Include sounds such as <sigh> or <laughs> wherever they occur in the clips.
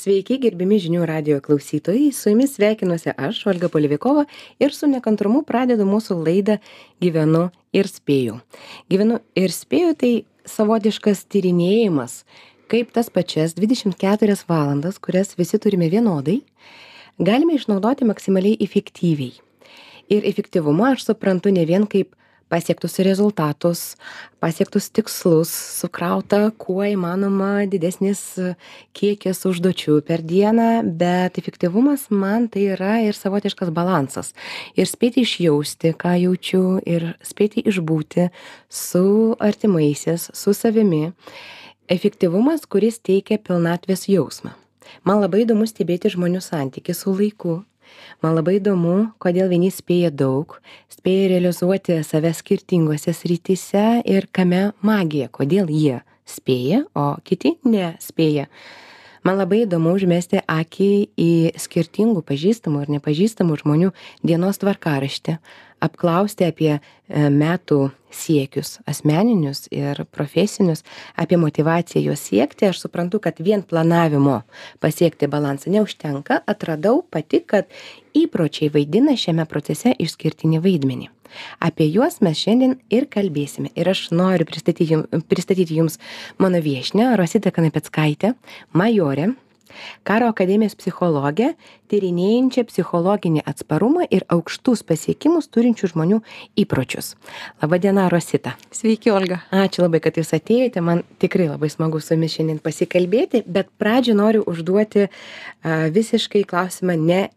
Sveiki, gerbimi žinių radio klausytojai, su jumis sveikinuosi aš, Olga Polivikova, ir su nekantrumu pradedu mūsų laidą Gyvenu ir spėju. Gyvenu ir spėju tai savotiškas tyrinėjimas, kaip tas pačias 24 valandas, kurias visi turime vienodai, galime išnaudoti maksimaliai efektyviai. Ir efektyvumą aš suprantu ne vien kaip pasiektus rezultatus, pasiektus tikslus, sukrauta kuo įmanoma didesnis kiekis užduočių per dieną, bet efektyvumas man tai yra ir savotiškas balansas. Ir spėti išjausti, ką jaučiu, ir spėti išbūti su artimaisiais, su savimi. Efektyvumas, kuris teikia pilnatvės jausmą. Man labai įdomu stebėti žmonių santykių su laiku, man labai įdomu kodėl vieni spėja daug spėja realizuoti save skirtingose srityse ir kame magija kodėl jie spėja o kiti nespėja. Man labai įdomu užmesti akį į skirtingų pažįstamų ir nepažįstamų žmonių dienos tvarkaraštį apklausti apie e, metų siekius asmeninius ir profesinius apie motyvaciją juos siekti. Aš suprantu kad vien planavimo pasiekti balansą neužtenka. Atradau pati kad įpročiai vaidina šiame procese išskirtinį vaidmenį. Apie juos mes šiandien ir kalbėsime. Ir aš noriu pristatyti jum pristatyti jums mano viešnią rositą kanapeckaitę majorę karo akademijos psichologę tyrinėjančią psichologinį atsparumą ir aukštus pasiekimus turinčių žmonių įpročius. Laba diena rosita. Sveiki olga. Ačiū labai kad jūs atėjote. Man tikrai labai smagu su jumis šiandien pasikalbėti bet pradžiai noriu užduoti a, visiškai klausimą ne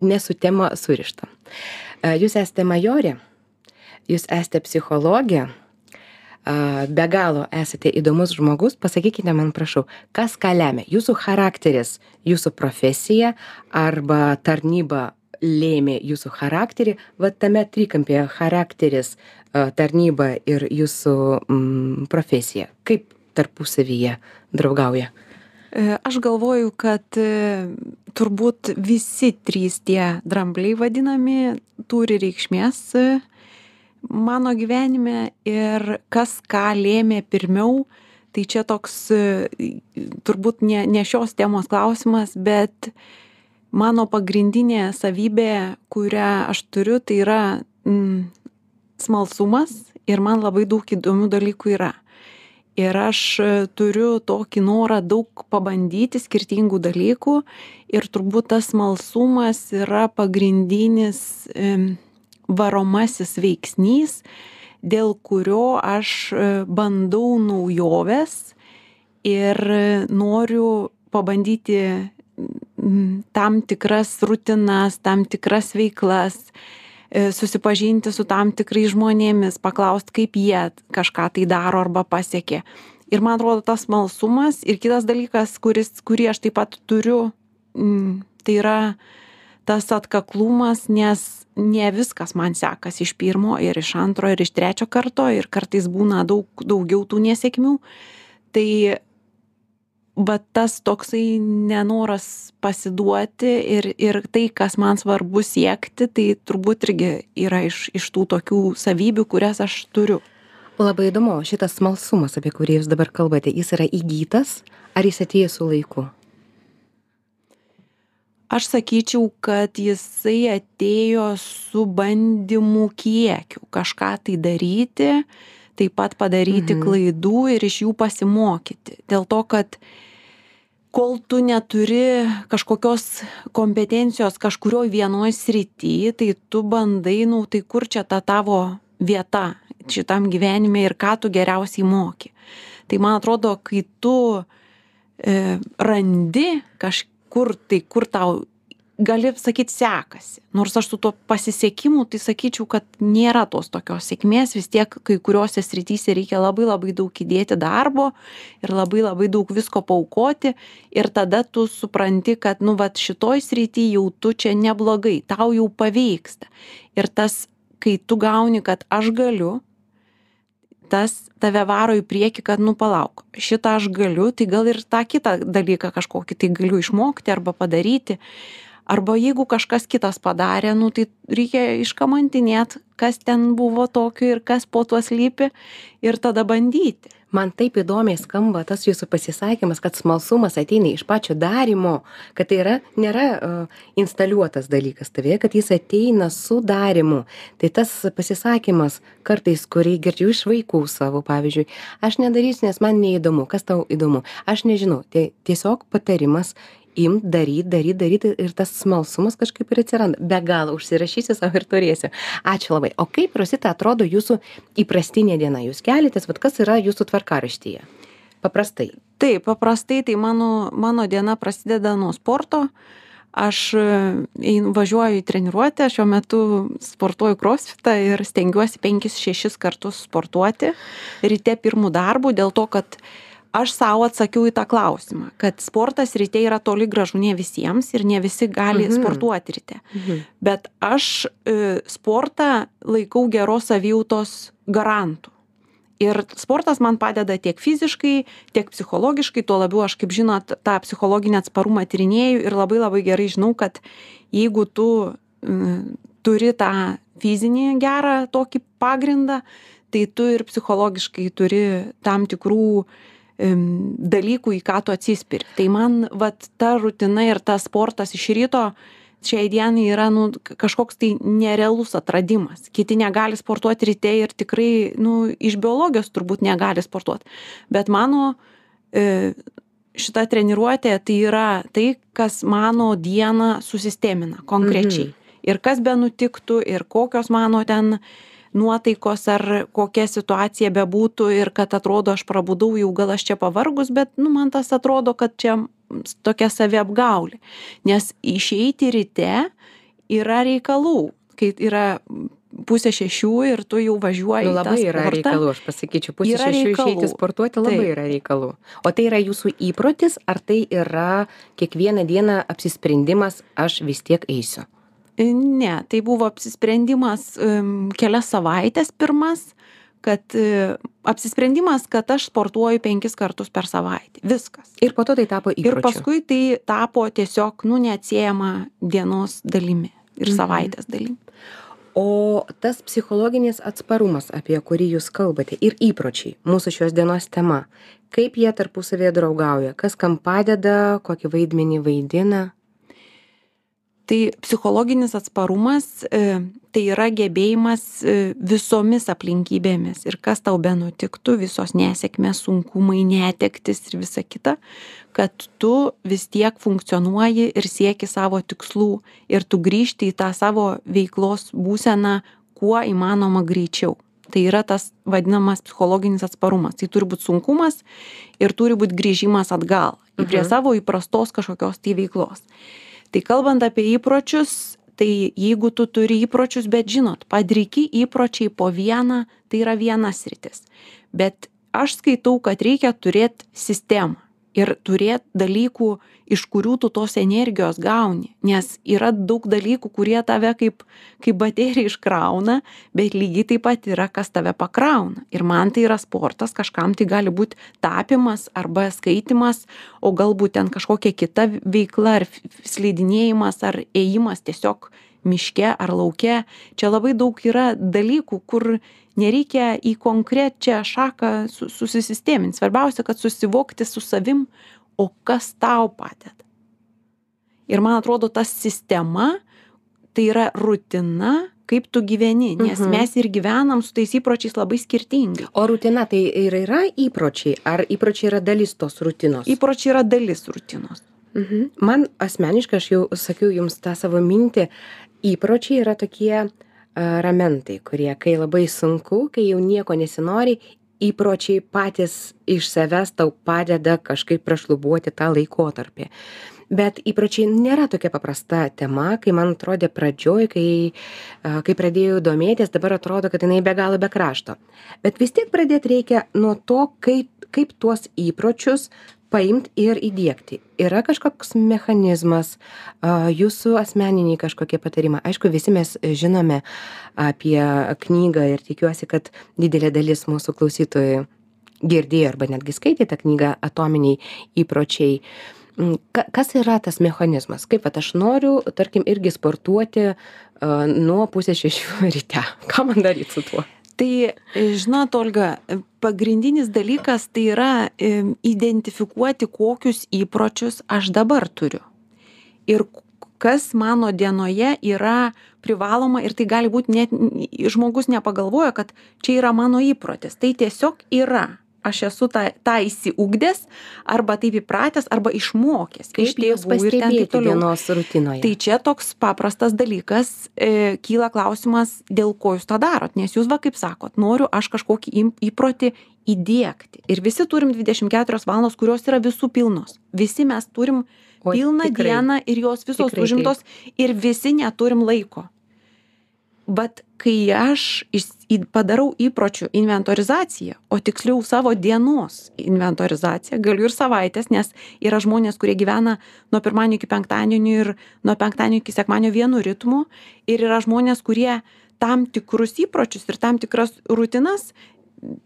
ne su tema surištą jūs esate majorė jūs esate psichologė be galo esate įdomus žmogus, pasakykite man prašau, kas ką lemia? Jūsų charakteris, jūsų profesija arba tarnyba lėmė jūsų charakterį, va tame trikampėje charakteris, tarnyba ir jūsų mm, profesija. Kaip tarpusavyje draugauja? E, aš galvoju, kad e, turbūt visi trys tie drambliai vadinami turi reikšmės mano gyvenime ir kas ką lėmė pirmiau, tai čia toks turbūt ne, ne šios temos klausimas, bet mano pagrindinė savybė, kurią aš turiu, tai yra mm, smalsumas ir man labai daug įdomių dalykų yra. Ir aš turiu tokį norą daug pabandyti skirtingų dalykų ir turbūt tas smalsumas yra pagrindinis. E, varomasis veiksnys, dėl kurio aš e, bandau naujoves ir noriu pabandyti tam tikras rutinas, tam tikras veiklas, e, susipažinti su tam tikrais žmonėmis, paklausti, kaip jie kažką tai daro arba pasiekė. Ir man atrodo tas malsumas ir kitas dalykas, kuris, kurį aš taip pat turiu, tai yra tas atkaklumas, nes ne viskas man sekasi iš pirmo ir iš antro ir iš trečio karto ir kartais būna daug daugiau tų nesėkmių. Tai va tas toksai nenoras pasiduoti ir, ir tai, kas man svarbu siekti, tai turbūt irgi yra iš, iš tų tokių savybių, kurias aš turiu. Labai įdomu, šitas smalsumas, apie kurį jūs dabar kalbate, jis yra įgytas ar jis atėjo su laiku? Aš sakyčiau kad jisai atėjo su bandymų kiekiu kažką tai daryti taip pat padaryti mhm. klaidų ir iš jų pasimokyti dėl to kad kol tu neturi kažkokios kompetencijos kažkurioj vienoj srity tai tu bandai nu tai kur čia ta tavo vieta šitam gyvenime ir ką tu geriausiai moki tai man atrodo kai tu e, randi kaž kur tai kur tau gali sakyt sekasi. Nors aš su tuo pasisekimu tai sakyčiau kad nėra tos tokios sėkmės vis tiek kai kuriose srityse reikia labai labai daug įdėti darbo ir labai labai daug visko paaukoti ir tada tu supranti kad nu vat šitoj srity jau tu čia neblogai tau jau pavyksta. Ir tas kai tu gauni kad aš galiu tas tave varo į priekį kad nu palauk šitą aš galiu tai gal ir tą kitą dalyką kažkokį tai galiu išmokti arba padaryti. Arba jeigu kažkas kitas padarė nu tai reikia iškamantinėt kas ten buvo tokio ir kas po tuo slypi ir tada bandyti man taip įdomiai skamba tas jūsų pasisakymas kad smalsumas ateina iš pačio darymo kad tai yra nėra uh, instaliuotas dalykas tavyje kad jis ateina su darymu tai tas pasisakymas kartais kurį girdžiu iš vaikų savo pavyzdžiui aš nedarysiu nes man neįdomu. Kas tau įdomu? Aš nežinau. Tai tiesiog patarimas imt daryt daryt daryt ir tas smalsumas kažkaip ir atsiranda. Be galo užsirašysiu sau ir turėsiu. Ačiū labai. O kaip rosita atrodo jūsų įprastinė diena? Jūs keliatės vat kas yra jūsų tvarkaraštyje? Paprastai. Taip paprastai tai mano mano diena prasideda nuo sporto. Aš einu važiuoju į treniruotę šiuo metu sportuoju krosfitą ir stengiuosi penkis šešis kartus sportuoti. Ryte pirmu darbu dėl to kad aš sau atsakiau į tą klausimą kad sportas ryte yra toli gražu ne visiems ir ne visi gali Mhm. sportuoti ryte mhm. bet aš e, sportą laikau geros savijautos garantu ir sportas man padeda tiek fiziškai tiek psichologiškai tuo labiau aš kaip žinot tą psichologinį atsparumą tyrinėju ir labai labai gerai žinau kad jeigu tu mm, turi tą fizinį gerą tokį pagrindą tai tu ir psichologiškai turi tam tikrų em, dalykų, į ką tu atsispiri. Tai man vat, ta rutina ir tas sportas iš ryto šiai dienai yra nu, kažkoks tai nerealus atradimas. Kiti negali sportuoti ryte ir tikrai nu, iš biologijos turbūt negali sportuoti. Bet mano e, šita treniruotė tai yra tai, kas mano dieną susistemina konkrečiai. Mhm. Ir kas be nutiktų, ir kokios mano ten nuotaikos ar kokia situacija bebūtų ir kad atrodo aš prabudau jau gal aš čia pavargus bet nu man tas atrodo kad čia tokia saviapgaulė nes išeiti ryte yra reikalų kai yra pusė šešių ir tu jau važiuoji Nu, labai yra reikalų, aš pasakyčiau, pusė Yra šešių reikalų. išeiti sportuoti labai Taip. yra reikalų. O tai yra jūsų įprotis, ar tai yra kiekvieną dieną apsisprendimas, aš vis tiek eisiu? Ne, tai buvo apsisprendimas kelias savaitės pirmas, kad uh, apsisprendimas, kad aš sportuoju penkis kartus per savaitę. Viskas. Ir po to tai tapo įpročiu. Ir paskui tai tapo tiesiog, nu, neatsiejama dienos dalimi ir Mhm. savaitės dalimi. O tas psichologinis atsparumas, apie kurį jūs kalbate, ir įpročiai, mūsų šios dienos tema, kaip jie tarpusavėje draugauja, kas kam padeda, kokį vaidmenį vaidina. Tai psichologinis atsparumas e, tai yra gebėjimas e, visomis aplinkybėmis ir kas tau benutiktų, visos nesėkmės, sunkumai, netektis ir visa kita, kad tu vis tiek funkcionuoji ir sieki savo tikslų ir tu grįžti į tą savo veiklos būseną kuo įmanoma greičiau. Tai yra tas vadinamas psichologinis atsparumas. Tai turi būti sunkumas ir turi būti grįžimas atgal į prie Mhm. savo įprastos kažkokios tai veiklos. Tai kalbant apie įpročius, tai jeigu tu turi įpročius, bet žinot, padriki įpročiai po vieną, tai yra vienas rytis. Bet aš skaitau, kad reikia turėti sistemą ir turėti dalykų, iš kurių tu tos energijos gauni. Nes yra daug dalykų, kurie tave kaip, kaip baterija iškrauna, bet lygiai taip pat yra, kas tave pakrauna. Ir man tai yra sportas, kažkam tai gali būti tapimas arba skaitimas, o galbūt ten kažkokia kita veikla, ar slidinėjimas, ar ėjimas tiesiog miške ar lauke. Čia labai daug yra dalykų, kur nereikia į konkrečią šaką su- susistemint. Svarbiausia, kad susivokti su savim, o kas tau padeda. Ir man atrodo, ta sistema tai yra rutina, kaip tu gyveni, nes Mhm. mes ir gyvenam su tais įpročiais labai skirtingai. O rutina tai ir yra įpročiai, ar įpročiai yra dalis tos rutinos? Įpročiai yra dalis rutinos. Mhm. Man asmeniškai, aš jau sakiau jums tą savo mintį, įpročiai yra tokie ramentai, kurie, kai labai sunku, kai jau nieko nesinori, įpročiai patys iš savęs tau padeda kažkaip prašlubuoti tą laikotarpį. Bet įpročiai nėra tokia paprasta tema, kai man atrodė pradžioj, kai, kai pradėjau domėtis, dabar atrodo, kad jinai be galo be krašto. Bet vis tiek pradėti reikia nuo to, kaip, kaip tuos įpročius paimt ir įdiegti. Yra kažkoks mechanizmas, a, jūsų asmeniniai kažkokie patarimai. Aišku, visi mes žinome apie knygą ir tikiuosi, kad didelė dalis mūsų klausytojų girdėjo arba netgi skaitė tą knygą Atominiai įpročiai. Mm, ka- Kas yra tas mechanizmas? Kaip, kad aš noriu, tarkim, irgi sportuoti a, nuo pusės šešių <laughs> ryte. Ką man daryti su tuo? Tai, e, žinot, Olga, pagrindinis dalykas tai yra identifikuoti, kokius įpročius aš dabar turiu. Ir kas mano dienoje yra privaloma ir tai gali būti net žmogus nepagalvoja, kad čia yra mano įprotis. Tai tiesiog yra aš esu tą, tą įsiugdęs, arba taip įpratęs, arba išmokęs. Kaip taip toliau. dienos rutinoje. Tai čia toks paprastas dalykas, e, kyla klausimas, dėl ko jūs tą darot. Nes jūs va kaip sakot, noriu aš kažkokį įprotį įdėkti. Ir visi turim 24 valandos, kurios yra visų pilnos. Visi mes turim o, pilną tikrai, dieną ir jos visos tikrai, užimtos taip. ir visi neturim laiko vat kai aš padarau įpročių inventorizaciją o tiksliau savo dienos inventorizaciją galiu ir savaitės nes yra žmonės kurie gyvena nuo pirmadienio iki penktadienio ir nuo penktadienio iki sekmadienio vienu ritmu ir yra žmonės kurie tam tikrus įpročius ir tam tikras rutinas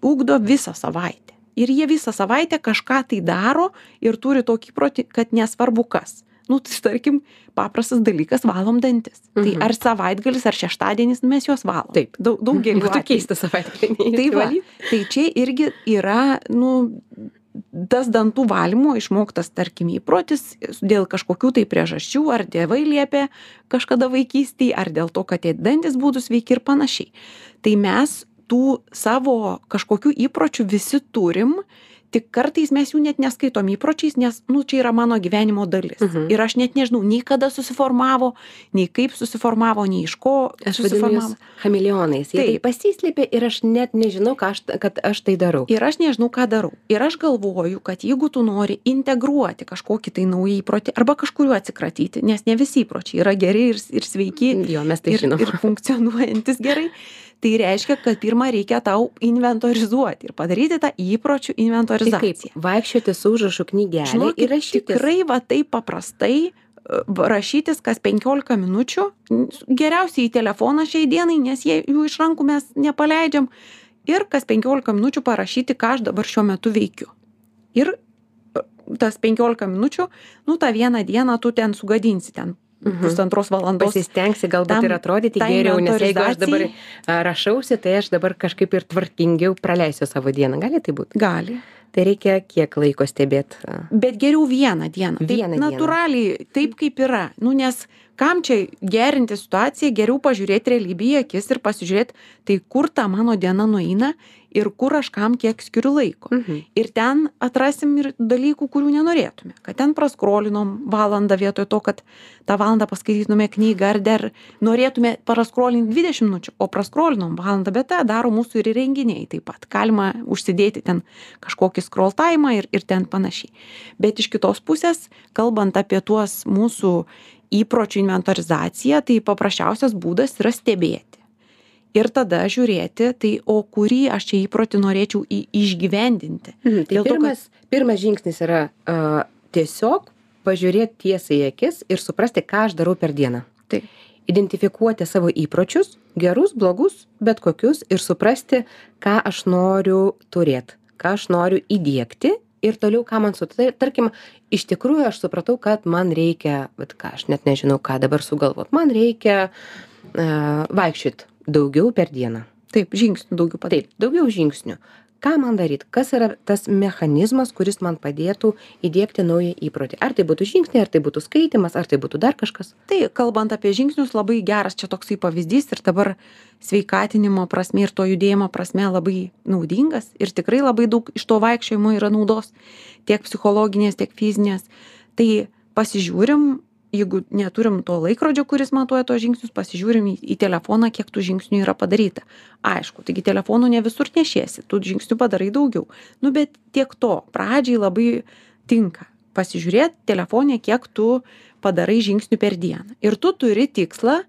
ugdo visą savaitę. Ir jie visą savaitę kažką tai daro ir turi tokį įprotį kad nesvarbu kas nu tai tarkim paprastas dalykas valom dantis. Tai mhm. ar savaitgalis ar šeštadienis nu mes juos valom. Taip. Daug daugeliu <laughs> būtų keista savaitgalį tai va. tai čia irgi yra nu tas dantų valymo išmoktas tarkim įprotis dėl kažkokių tai priežasčių ar tėvai liepė kažkada vaikystėj ar dėl to kad tie dantys būtų sveiki ir panašiai. Tai mes tų savo kažkokių įpročių visi turim tik kartais mes jų net neskaitom įpročiais nes nu čia yra mano gyvenimo dalis. Mhm. ir aš net nežinau nei kada susiformavo nei kaip susiformavo nei iš ko aš susiformavo. chameleonais. Jie taip pasislėpė ir aš net nežinau aš kad aš tai darau. Ir aš nežinau ką darau. Ir aš galvoju kad jeigu tu nori integruoti kažkokį tai naują įprotį arba kažkuriuo atsikratyti nes ne visi įpročiai yra geri ir ir sveiki jo mes tai ir, žinom. ir funkcionuojantys gerai tai reiškia kad pirma reikia tau inventorizuoti ir padaryti tą įpročių tai inventorizaciją. kaip vaikščioti su užrašų knygele žinokit ir rašytis. tikrai va taip paprastai e, rašytis kas penkiolika minučių geriausiai į telefoną šiai dienai nes jie jų iš rankų mes nepaleidžiam. Ir kas penkiolika minučių parašyti ką aš dabar šiuo metu veikiu. Ir e, tas penkiolika minučių nu tą vieną dieną tu ten sugadinsi ten Mhm. pusantros valandos. Pasistengsi galbūt tam, ir atrodyti geriau, nes jeigu aš dabar rašausi, tai aš dabar kažkaip ir tvarkingiau praleisiu savo dieną. Gali tai būti? Gali. Tai reikia kiek laiko stebėti. Bet geriau vieną dieną. Vieną taip, natūraliai, taip kaip yra. Nu, nes kam čia gerinti situaciją, geriau pažiūrėti realybę į akis ir pasižiūrėti, tai kur ta mano diena nueina ir kur aš kam kiek skiriu laiko. Mhm. Ir ten atrasim ir dalykų, kurių nenorėtume. Kad ten praskolinom valandą vietoj to, kad tą valandą paskaitytume knygą ar dar norėtume paraskrolinti 20 minučių, o praskolinom valandą, bet tą daro mūsų ir renginiai taip pat. Galima užsidėti ten kažkokį scroll time ir, ir ten panašiai. Bet iš kitos pusės, kalbant apie tuos mūsų įpročių inventorizaciją, tai paprasčiausias būdas yra stebėti ir tada žiūrėti tai o kurį aš čia įprotį norėčiau į išgyvendinti. Mhm, tai Dėl to, pirmas pirmas žingsnis yra a, tiesiog pažiūrėt tiesai į akis ir suprasti ką aš darau per dieną. Taip. identifikuoti savo įpročius gerus blogus bet kokius ir suprasti ką aš noriu turėt ką aš noriu įdiegti ir toliau ką man su tai tarkim iš tikrųjų aš supratau kad man reikia vat ką aš net nežinau ką dabar sugalvot. Man reikia a, vaikščiot daugiau per dieną. Taip žingsnių daugiau padaryt taip daugiau žingsnių. Ką man daryt? Kas yra tas mechanizmas kuris man padėtų įdiegti naują įprotį? Ar tai būtų žingsniai ar tai būtų skaitymas ar tai būtų dar kažkas? Tai kalbant apie žingsnius labai geras čia toksai pavyzdys ir dabar sveikatinimo prasme ir to judėjimo prasme labai naudingas ir tikrai labai daug iš to vaikščiojimo yra naudos tiek psichologinės tiek fizinės. Tai pasižiūrim jeigu neturim to laikrodžio kuris matuoja tuos žingsnius pasižiūrim į telefoną kiek tų žingsnių yra padaryta. Aišku taigi telefonu ne visur nešiesi tų žingsnių padarai daugiau. Nu bet tiek to pradžiai labai tinka pasižiūrėt telefone kiek tu padarai žingsnių per dieną. Ir tu turi tikslą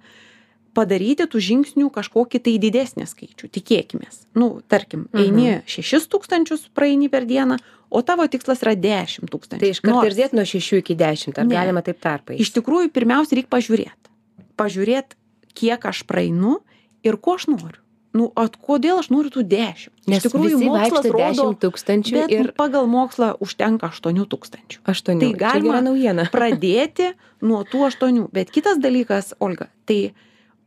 padaryti tų žingsnių kažkokį tai didesnį skaičių. Tikėkimės. Nu tarkim eini Mhm. šešis tūkstančius praeini per dieną o tavo tikslas yra dešim tūkstančių. Tai iškart ir dėt nuo šešių iki dešimt ar galima taip tarpais iš tikrųjų pirmiausia reik pažiūrėt. Pažiūrėt kiek aš praeinu ir ko aš noriu. Nu ot kodėl aš noriu tų dešim nes iš tikrųjų mokslas rodo tūkstančių bet ir pagal mokslą užtenka aštuonių tūkstančių. Aštuonių. Tai galima naujiena. <laughs> pradėti nuo tų aštuonių. Bet kitas dalykas olga tai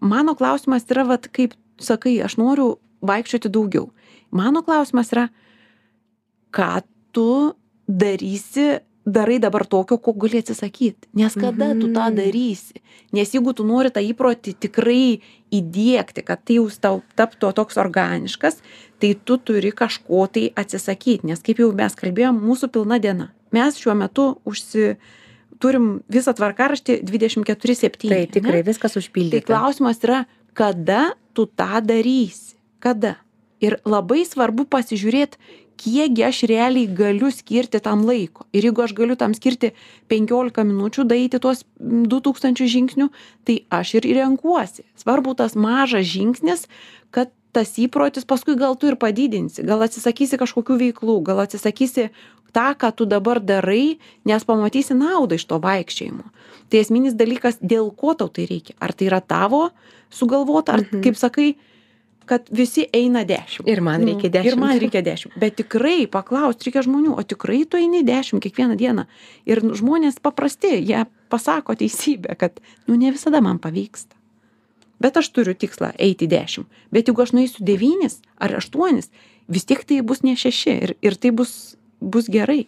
mano klausimas yra vat kaip sakai aš noriu vaikščioti daugiau. Mano klausimas yra, ką tu darysi, darai dabar tokio, ko gali atsisakyti. Nes kada tu tą Mhm. darysi? Nes jeigu tu nori tą įprotį tikrai įdėkti, kad tai jau tau taptų toks organiškas, tai tu turi kažko tai atsisakyti. Nes kaip jau mes kalbėjom, mūsų pilna diena. Mes šiuo metu užsi, turim visą tvarkaraštį 24-7. Tai tikrai viskas Tai užpildyta. klausimas yra, kada tu tą darysi? Kada? Ir labai svarbu pasižiūrėti, kiekgi aš realiai galiu skirti tam laiko. Ir jeigu aš galiu tam skirti 15 minučių, daryti tuos mm, 2000 žingsnių, tai aš ir renkuosi. Svarbu tas mažas žingsnis, kad tas įprotis paskui gal tu ir padidinsi, gal atsisakysi kažkokių veiklų, gal atsisakysi tą, ką tu dabar darai, nes pamatysi naudą iš to vaikščiojimo. Tai esminis dalykas, dėl ko tau tai reikia. Ar tai yra tavo sugalvota, ar Mhm. kaip sakai, kad visi eina dešimt. Ir man reikia dešimt. Ir man reikia dešimt. Bet tikrai paklausti reikia žmonių, o tikrai tu eini dešimt kiekvieną dieną. Ir žmonės paprasti, jie pasako teisybę, kad, nu, ne visada man pavyksta. Bet aš turiu tikslą eiti dešimt. Bet jeigu aš nueisiu devynis ar aštuonis, vis tiek tai bus ne šeši ir, ir tai bus, bus gerai.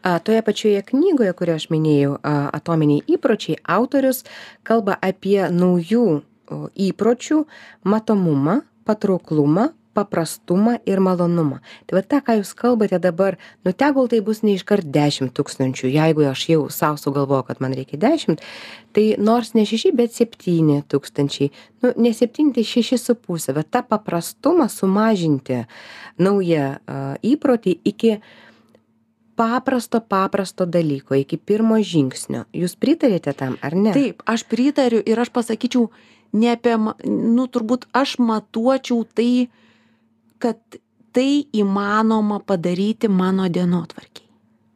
A, toje pačioje knygoje, kurią aš minėjau, a, Atominiai įpročiai, autorius kalba apie naujų įpročių matomumą, patrauklumą, paprastumą ir malonumą. Tai va tą, ką jūs kalbate dabar, nu tegul tai bus ne iškart 10 tūkstančių, jeigu aš jau savo sugalvoju, kad man reikia 10, tai nors ne 6, bet 7 tūkstančiai. Nu, ne 7, tai 6,5. Bet tą paprastumą sumažinti naują įprotį iki paprasto paprasto dalyko iki pirmo žingsnio jūs pritariate tam ar ne Taip, aš pritariu ir aš pasakyčiau, ne apie, nu, turbūt aš matuočiau tai, kad tai įmanoma padaryti mano dienotvarkiai.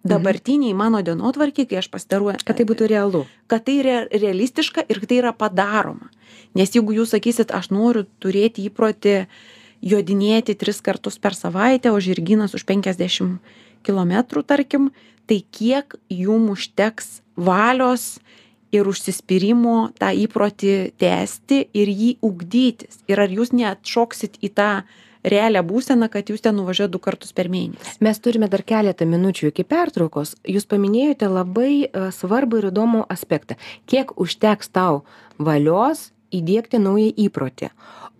Dabartiniai mano dienotvarkiai, kai aš pasidaruoju, kad tai būtų realu kad tai re, realistiška ir kad tai yra padaroma. Nes jeigu jūs sakysit, aš noriu turėti įprotį jodinėti tris kartus per savaitę, o žirginas už 50 km, tarkim, tai kiek jum užteks valios ir užsispyrimo tą įprotį tęsti ir jį ugdytis. Ir ar jūs neatšoksit į tą realią būseną, kad jūs ten nuvažiuojate du kartus per mėnesį. mes turime dar keletą minučių iki pertraukos. Jūs paminėjote labai e, svarbų ir įdomų aspektą. Kiek užteks tau valios įdiegti naują įprotį?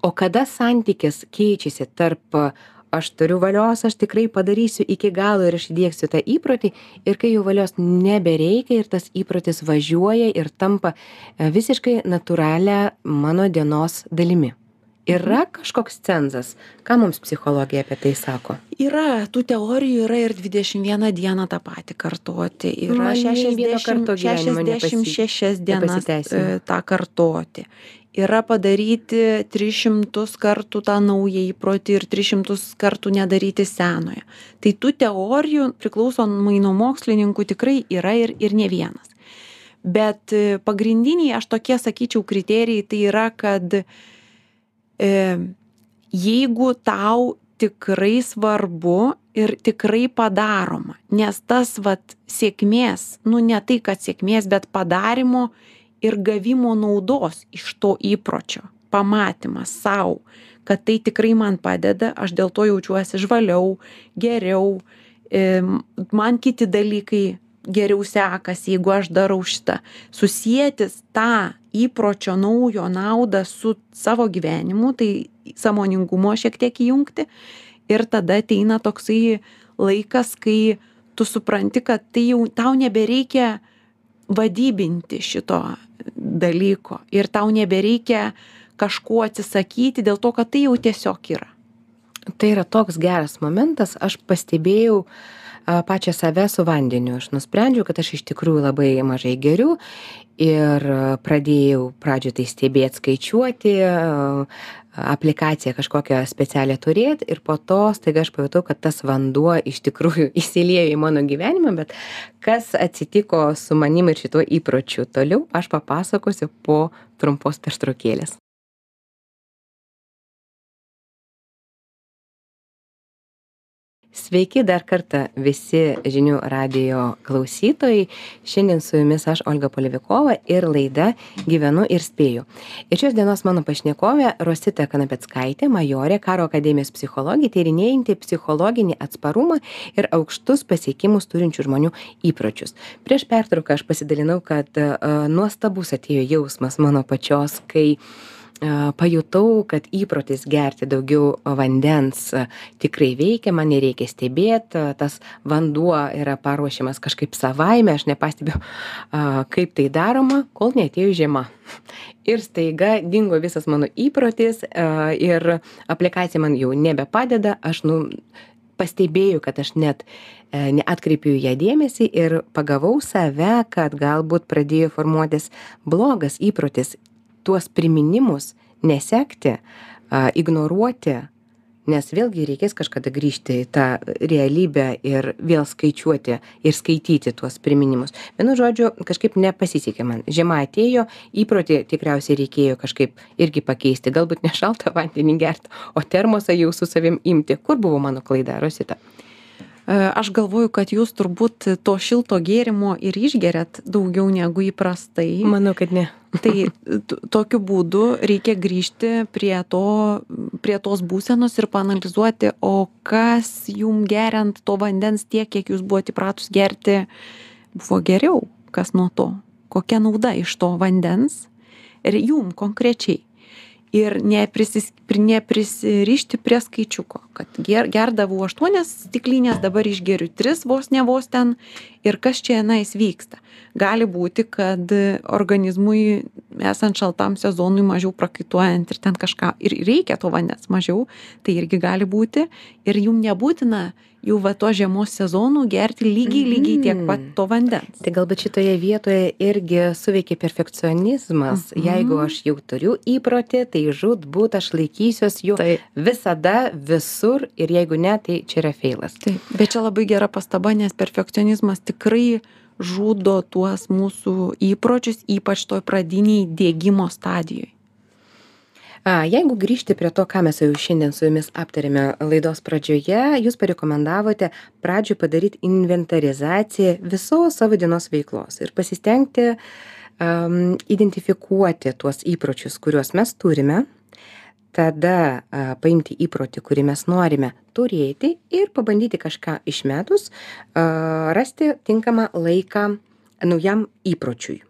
O kada santykis keičiasi tarp e, aš turiu valios aš tikrai padarysiu iki galo ir aš įdiegsiu tą įprotį ir kai jau valios nebereikia ir tas įprotis važiuoja ir tampa e, visiškai natūralia mano dienos dalimi yra kažkoks cenzas ką mums psichologija apie tai sako Yra, tų teorijų yra ir 21 dieną tą patį kartoti. Yra Man nei vieno 60, karto gyvenimo nepasi- 66 dienas e, tą kartoti. Yra padaryti 300 kartų tą naują įprotį ir 300 kartų nedaryti senojo. Tai tų teorijų priklausomai nuo mokslininkų tikrai yra ir, ir ne vienas. Bet e, pagrindiniai, aš tokie sakyčiau, kriterijai tai yra, kad jeigu tau tikrai svarbu ir tikrai padaroma, nes tas vat sėkmės, nu ne tai, kad sėkmės, bet padarimo ir gavimo naudos iš to įpročio, pamatymas savo, kad tai tikrai man padeda, aš dėl to jaučiuosi žvaliau, geriau, e, man kiti dalykai geriau sekasi, jeigu aš darau šitą. Susijęs tą įpročio naujo naudą su savo gyvenimu, tai samoningumo šiek tiek įjungti. Ir tada ateina toksai laikas, kai tu supranti, kad tai jau tau nebereikia vadybinti šito dalyko ir tau nebereikia kažko atsisakyti dėl to, kad tai jau tiesiog yra. Tai yra toks geras momentas, aš pastebėjau pačią save su vandeniu. Aš nusprendžiau, kad aš iš tikrųjų labai mažai geriu ir pradėjau pradžioje tai stebėti, skaičiuoti, aplikaciją kažkokią specialią turėti ir po to staiga aš pajutau, kad tas vanduo iš tikrųjų <laughs> įsiliejo į mano gyvenimą, bet kas atsitiko su manim ir šituo įpročiu toliau, aš papasakosiu po trumpos pertraukėlės. Sveiki dar kartą visi žinių radio klausytojai. Šiandien su jumis aš Olga Polivikova ir laida Gyvenu ir spėju. Ir šios dienos mano pašnekovė Rosita Kanapetskaitė, majorė, karo akademijos psichologija, tyrinėjanti psichologinį atsparumą ir aukštus pasiekimus turinčių žmonių įpročius. Prieš pertrauką aš pasidalinau, kad uh, nuostabus atėjo jausmas mano pačios, kai uh, pajutau, kad įprotis gerti daugiau vandens tikrai veikia, man nereikia stebėti, tas vanduo yra paruošiamas kažkaip savaime, aš nepastebiu, kaip tai daroma, kol netėjo žiema. Ir staiga dingo visas mano įprotis ir aplikacija man jau nebepadeda, aš nu, pastebėjau, kad aš net neatkreipiu ją dėmesį ir pagavau save, kad galbūt pradėjo formuotis blogas įprotis tuos priminimus nesekti, ignoruoti, nes vėlgi reikės kažkada grįžti į tą realybę ir vėl skaičiuoti ir skaityti tuos priminimus. Vienu žodžiu, kažkaip nepasisekė man. Žiema atėjo, įprotį tikriausiai reikėjo kažkaip irgi pakeisti. Galbūt ne šaltą vandenį gerti, o termosą jau su savim imti. Kur buvo mano klaida, Rosita? E, aš galvoju, kad jūs turbūt to šilto gėrimo ir išgeriat daugiau negu įprastai. Manau, kad ne. <laughs> Tai tokiu būdu reikia grįžti prie, to, prie tos būsenos ir panalizuoti, o kas jum geriant to vandens tiek, kiek jūs buvote įpratus gerti, buvo geriau, kas nuo to, kokia nauda iš to vandens ir jum konkrečiai ir neprisis neprisirišti prie skaičiuko kad ger gerdavau aštuonias stiklines dabar išgeriu tris vos ne vos ten ir kas čia tenais vyksta gali būti kad organizmui esant šaltam sezonui mažiau prakaituojant ir ten kažką ir reikia to vandens mažiau tai irgi gali būti ir jum nebūtina jau va tuo žiemos sezonu gerti lygiai lygiai tiek pat Mhm. to vandens Tai galbūt šitoje vietoje irgi suveikia perfekcionizmas. Mhm. Jeigu aš jau turiu įprotį, tai žūtbūt aš laikysiuos jų tai visada, visur ir jeigu ne, tai čia yra feilas. taip bet čia labai gera pastaba nes perfekcionizmas tikrai žudo tuos mūsų įpročius ypač toj pradinėj diegimo stadijoj A, jeigu grįžti prie to, ką mes jau šiandien su jumis aptarėme laidos pradžioje, jūs parekomendavote pradžioj padaryti inventarizaciją visos savo dienos veiklos ir pasistengti um, identifikuoti tuos įpročius, kuriuos mes turime, tada paimti įprotį, kurį mes norime turėti ir pabandyti kažką išmetus, a, rasti tinkamą laiką naujam įpročiui.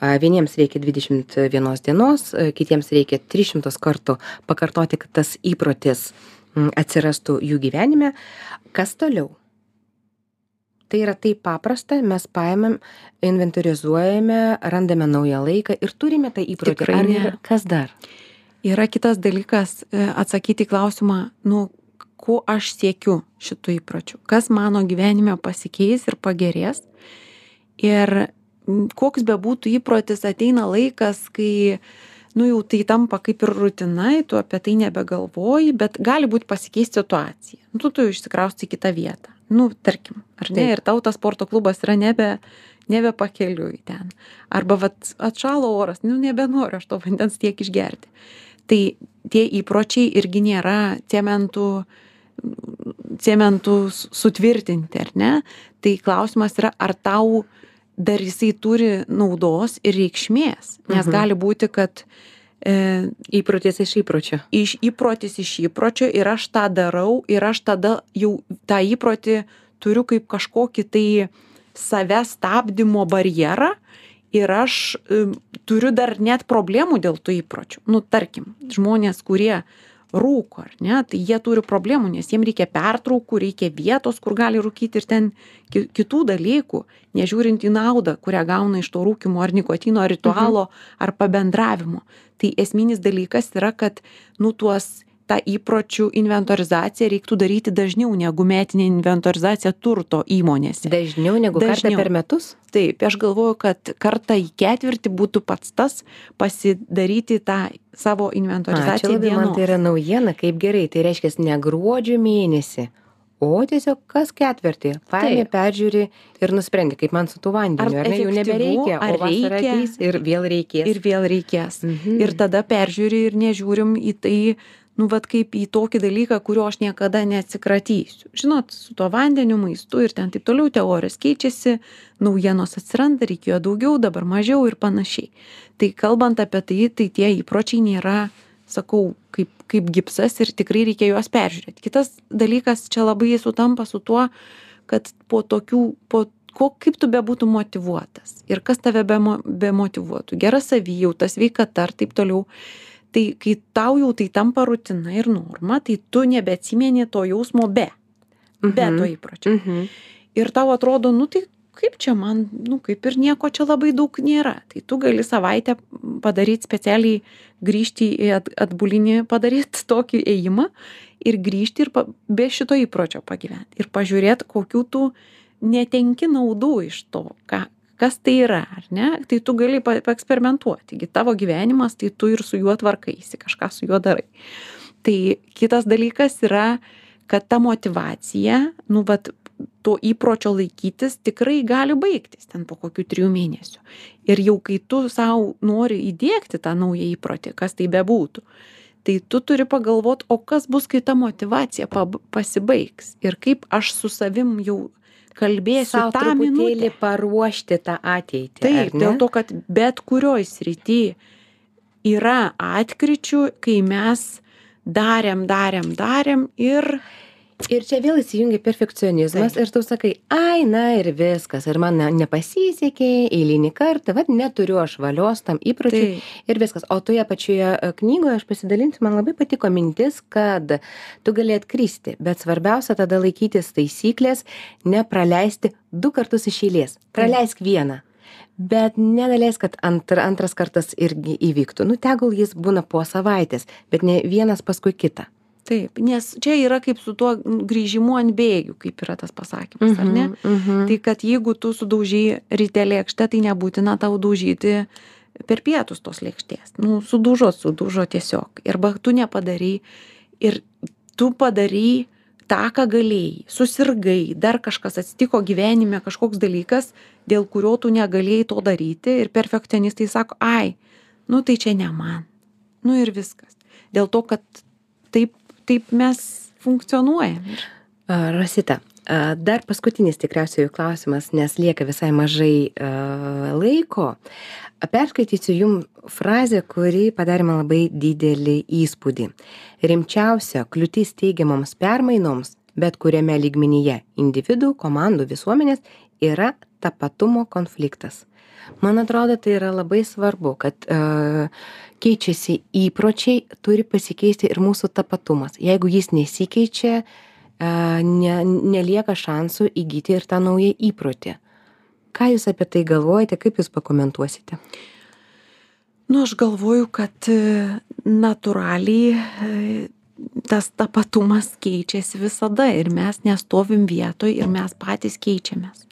A, Vieniems reikia 21 dienos, kitiems reikia 300 kartų pakartoti, kad tas įprotis atsirastų jų gyvenime. Kas toliau? Tai yra taip paprasta, mes paėmėm, inventorizuojame, randame naują laiką ir turime tą įprotį. Tikrai Ar kas dar? Yra kitas dalykas e, atsakyti į klausimą nu ko aš siekiu šitų įpročių? Kas mano gyvenime pasikeis ir pagerės? Ir koks bebūtų įprotis ateina laikas kai nu jau tai tampa kaip ir rutina tu apie tai nebegalvoji bet gali būt pasikeist situacija. Nu tu išsikraustai į kitą vietą. Nu tarkim ar ne? Ir tau tas sporto klubas yra nebe nebe pakeliui ten. Arba vat atšalo oras nu nebenoriu aš to vandens tiek išgerti tai tie įpročiai irgi nėra cementu cementu sutvirtinti ar ne tai klausimas yra ar tau dar jisai turi naudos ir reikšmės nes Mhm. gali būti kad e, Įprotis iš įpročio. iš įprotis iš įpročio ir aš tą darau ir aš tada jau tą įprotį turiu kaip kažkokį tai save stabdymo barjerą ir aš turiu dar net problemų dėl tų įpročių. Nu tarkim žmonės kurie rūko ar ne tai jie turi problemų nes jiem reikia pertraukų reikia vietos kur gali rūkyti ir ten ki kitų dalykų nežiūrint į naudą kurią gauna iš to rūkymo ar nikotino ritualo ar pabendravimo. Tai esminis dalykas yra kad nu tuos tą įpročių inventorizaciją reiktų daryti dažniau negu metinė inventorizacija turto įmonėse Dažniau negu kartą Dažniau. per metus? taip aš galvoju kad kartą į ketvirtį būtų pats tas pasidaryti tą savo A, inventorizaciją labai man tai yra naujiena, kaip gerai. Tai reiškia ne gruodžio mėnesį, o tiesiog kas ketvirtį. Paėmė, peržiūri ir nusprendi, kaip man su tuo vandeniu. Ar Ar, ne, jau nebereikia, ar reikia? ir vėl reikės. ir vėl reikės Mhm. ir tada peržiūri ir nežiūrim į tai nu vat kaip į tokį dalyką kurio aš niekada neatsikratysiu. Žinot su tuo vandeniu maistu ir ten taip toliau teorijos keičiasi naujienos atsiranda reikėjo daugiau dabar mažiau ir panašiai. Tai kalbant apie tai tai tie įpročiai nėra sakau kaip kaip gipsas ir tikrai reikia juos peržiūrėt kitas dalykas čia labai sutampa su tuo kad po tokių po ko kaip tu bebūtum motyvuotas ir kas tave bemo bemotyvuotų gera savijauta sveikata ir taip toliau tai kai tau jau tai tampa rutina ir norma tai tu nebeatsimeni to jausmo be be Mhm. to įpročio Mhm. ir tau atrodo nu tai kaip čia man nu kaip ir nieko čia labai daug nėra tai tu gali savaitę padaryt specialiai grįžti į at atbulinį padaryt <laughs> tokį ėjimą ir grįžti ir pa be šito įpročio pagyvent ir pažiūrėt kokių tu netenki naudų iš to ką kas tai yra ar ne tai tu gali pa paeksperimentuoti. Gi tavo gyvenimas tai tu ir su juo tvarkaisi kažką su juo darai. Tai kitas dalykas yra kad ta motyvacija nu vat to įpročio laikytis tikrai gali baigtis ten po kokių trijų mėnesių. Ir jau kai tu sau nori įdiegti tą naują įprotį kas tai bebūtų tai tu turi pagalvot o kas bus kai ta motyvacija pab pasibaigs ir kaip aš su savim jau kalbėsiu Sau tą minutę paruošti tą ateitį. taip dėl to kad bet kurioj srity yra atkryčių kai mes darėm darėm darėm ir Ir čia vėl įsijungia perfekcionizmas ir tu sakai, ai, na ir viskas, ir man ne- nepasisekė eilinį kartą, vad neturiu aš valios tam įpročiui ir viskas. O toje pačioje e, knygoje aš pasidalinsiu, man labai patiko mintis, kad tu gali atkristi, bet svarbiausia tada laikytis taisyklės, nepraleisti du kartus iš eilės. Praleisk vieną. Bet nedaleis, kad antra, antras kartas irgi įvyktų. Nu, tegul jis būna po savaitės, bet ne vienas paskui kitą. Taip nes čia yra kaip su tuo grįžimu ant bėgių kaip yra tas pasakymas ar ne? Mhm. tai kad jeigu tu sudaužei ryte lėkštę tai nebūtina tau daužyti per pietus tos lėkštės. Nu sudužo sudužo tiesiog. Arba tu nepadarei ir tu padarei tą ką galėjai. Susirgai dar kažkas atsitiko gyvenime kažkoks dalykas dėl kurio tu negalėjai to daryti ir perfekcionistai sako ai nu tai čia ne man. Nu ir viskas. Dėl to kad taip taip mes funkcionuojam ir A, Rosita, dar paskutinis tikriausiai klausimas, nes lieka visai mažai a, laiko. Perskaitysiu jum frazę, kuri padarė man labai didelį įspūdį. Rimčiausia kliūtis teigiamoms permainoms, bet kuriame lygmenyje - individų, komandų, visuomenės - yra tapatumo konfliktas. Man atrodo, tai yra labai svarbu, kad uh, keičiasi įpročiai, turi pasikeisti ir mūsų tapatumas. Jeigu jis nesikeičia, uh, ne, nelieka šansų įgyti ir tą naują įprotį. Ką Jūs apie tai galvojate, kaip Jūs pakomentuosite? nu aš galvoju kad e, natūraliai e, tas tapatumas keičiasi visada ir mes nestovim vietoj ir mes patys keičiamės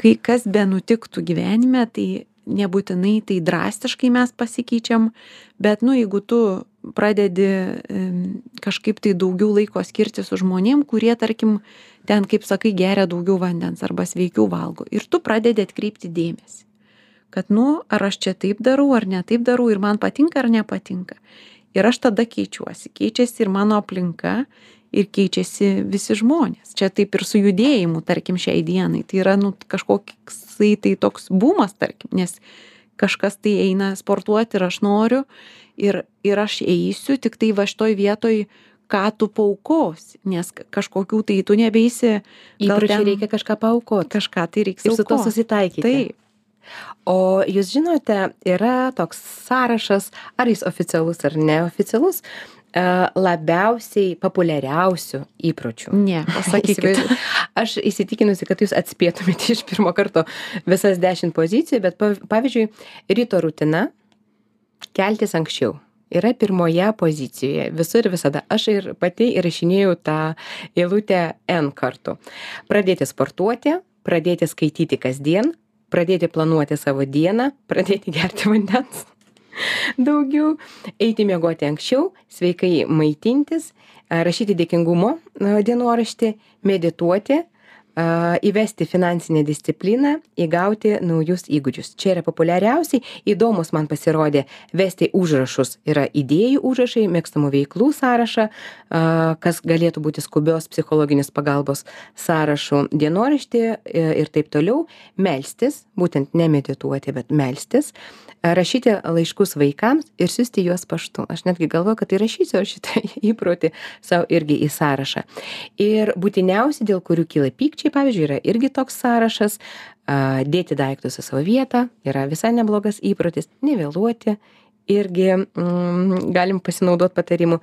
kai kas benutiktų gyvenime tai nebūtinai tai drastiškai mes pasikeičiam bet nu jeigu tu pradedi kažkaip tai daugiau laiko skirti su žmonėm kurie tarkim ten kaip sakai geria daugiau vandens arba sveikiau valgo ir tu pradedi atkreipti dėmesį kad nu ar aš čia taip darau ar ne taip darau ir man patinka ar nepatinka. Ir aš tada keičiuosi. Keičiasi ir mano aplinka ir keičiasi visi žmonės čia taip ir su judėjimu tarkim šiai dienai tai yra nu kažkoksai tai toks bumas tarkim nes kažkas tai eina sportuot ir aš noriu ir ir aš eisiu tiktai va šitoj vietoj ką tu paaukosi nes kažkokių tai tu nebeisi Įpročiai ten- reikia kažką paukoti kažką tai reiks ir su to aukot. susitaikyti. taip O jūs žinote, yra toks sąrašas, ar jis oficialus ar neoficialus, e, labiausiai populiariausių įpročių. ne <laughs> pasakykit. Aš įsitikinusi, kad jūs atspėtumėte <laughs> iš pirmo karto visas dešimt pozicijų, bet pav- pavyzdžiui, ryto rutina - keltis anksčiau. Yra pirmoje pozicijoje visur ir visada. Aš ir pati įrašinėjau tą eilutę N kartų. Pradėti sportuoti, pradėti skaityti kasdien, pradėti planuoti savo dieną, pradėti gerti vandens <laughs> daugiau, eiti miegoti anksčiau, sveikai maitintis, rašyti dėkingumo dienoraštį, medituoti, įvesti finansinę discipliną, įgauti naujus įgūdžius. Čia yra populiariausiai, įdomus man pasirodė vesti užrašus. Yra idėjų užrašai, mėgstamų veiklų sąrašą, kas galėtų būti skubios psichologinės pagalbos sąrašų dienoraštį e, ir taip toliau. Melstis, būtent nemedituoti, bet melstis rašyti laiškus vaikams ir siųsti juos paštu. Aš netgi galvoju, kad įrašysiu šitą <laughs> įprotį savo irgi į sąrašą. Ir būtiniausi, dėl kurių kyla pykčiai, pavyzdžiui, yra irgi toks sąrašas, dėti daiktus į savo vietą, yra visai neblogas įprotis, nevėluoti, irgi mm, galim pasinaudoti patarimu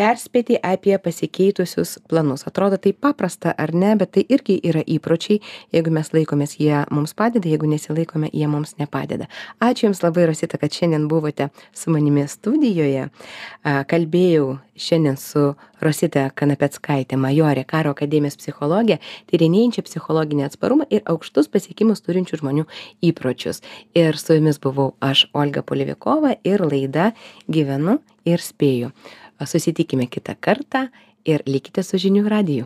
perspėti apie pasikeitusius planus. Atrodo tai paprasta ar ne, bet tai irgi yra įpročiai. Jeigu mes laikomės, jie mums padeda, jeigu nesilaikome, jie mums nepadeda. Ačiū Jums labai, Rosita, kad šiandien buvote su manimi studijoje. Kalbėjau šiandien su Rosita Kanapetskaitė, majorė karo akademijos psichologė, tyrinėjančia psichologinį atsparumą ir aukštus pasiekimus turinčių žmonių įpročius. Ir su jumis buvau aš, Olga Polivikova, ir laida Gyvenu ir spėju. Susitikime kitą kartą ir likite su žinių radiju.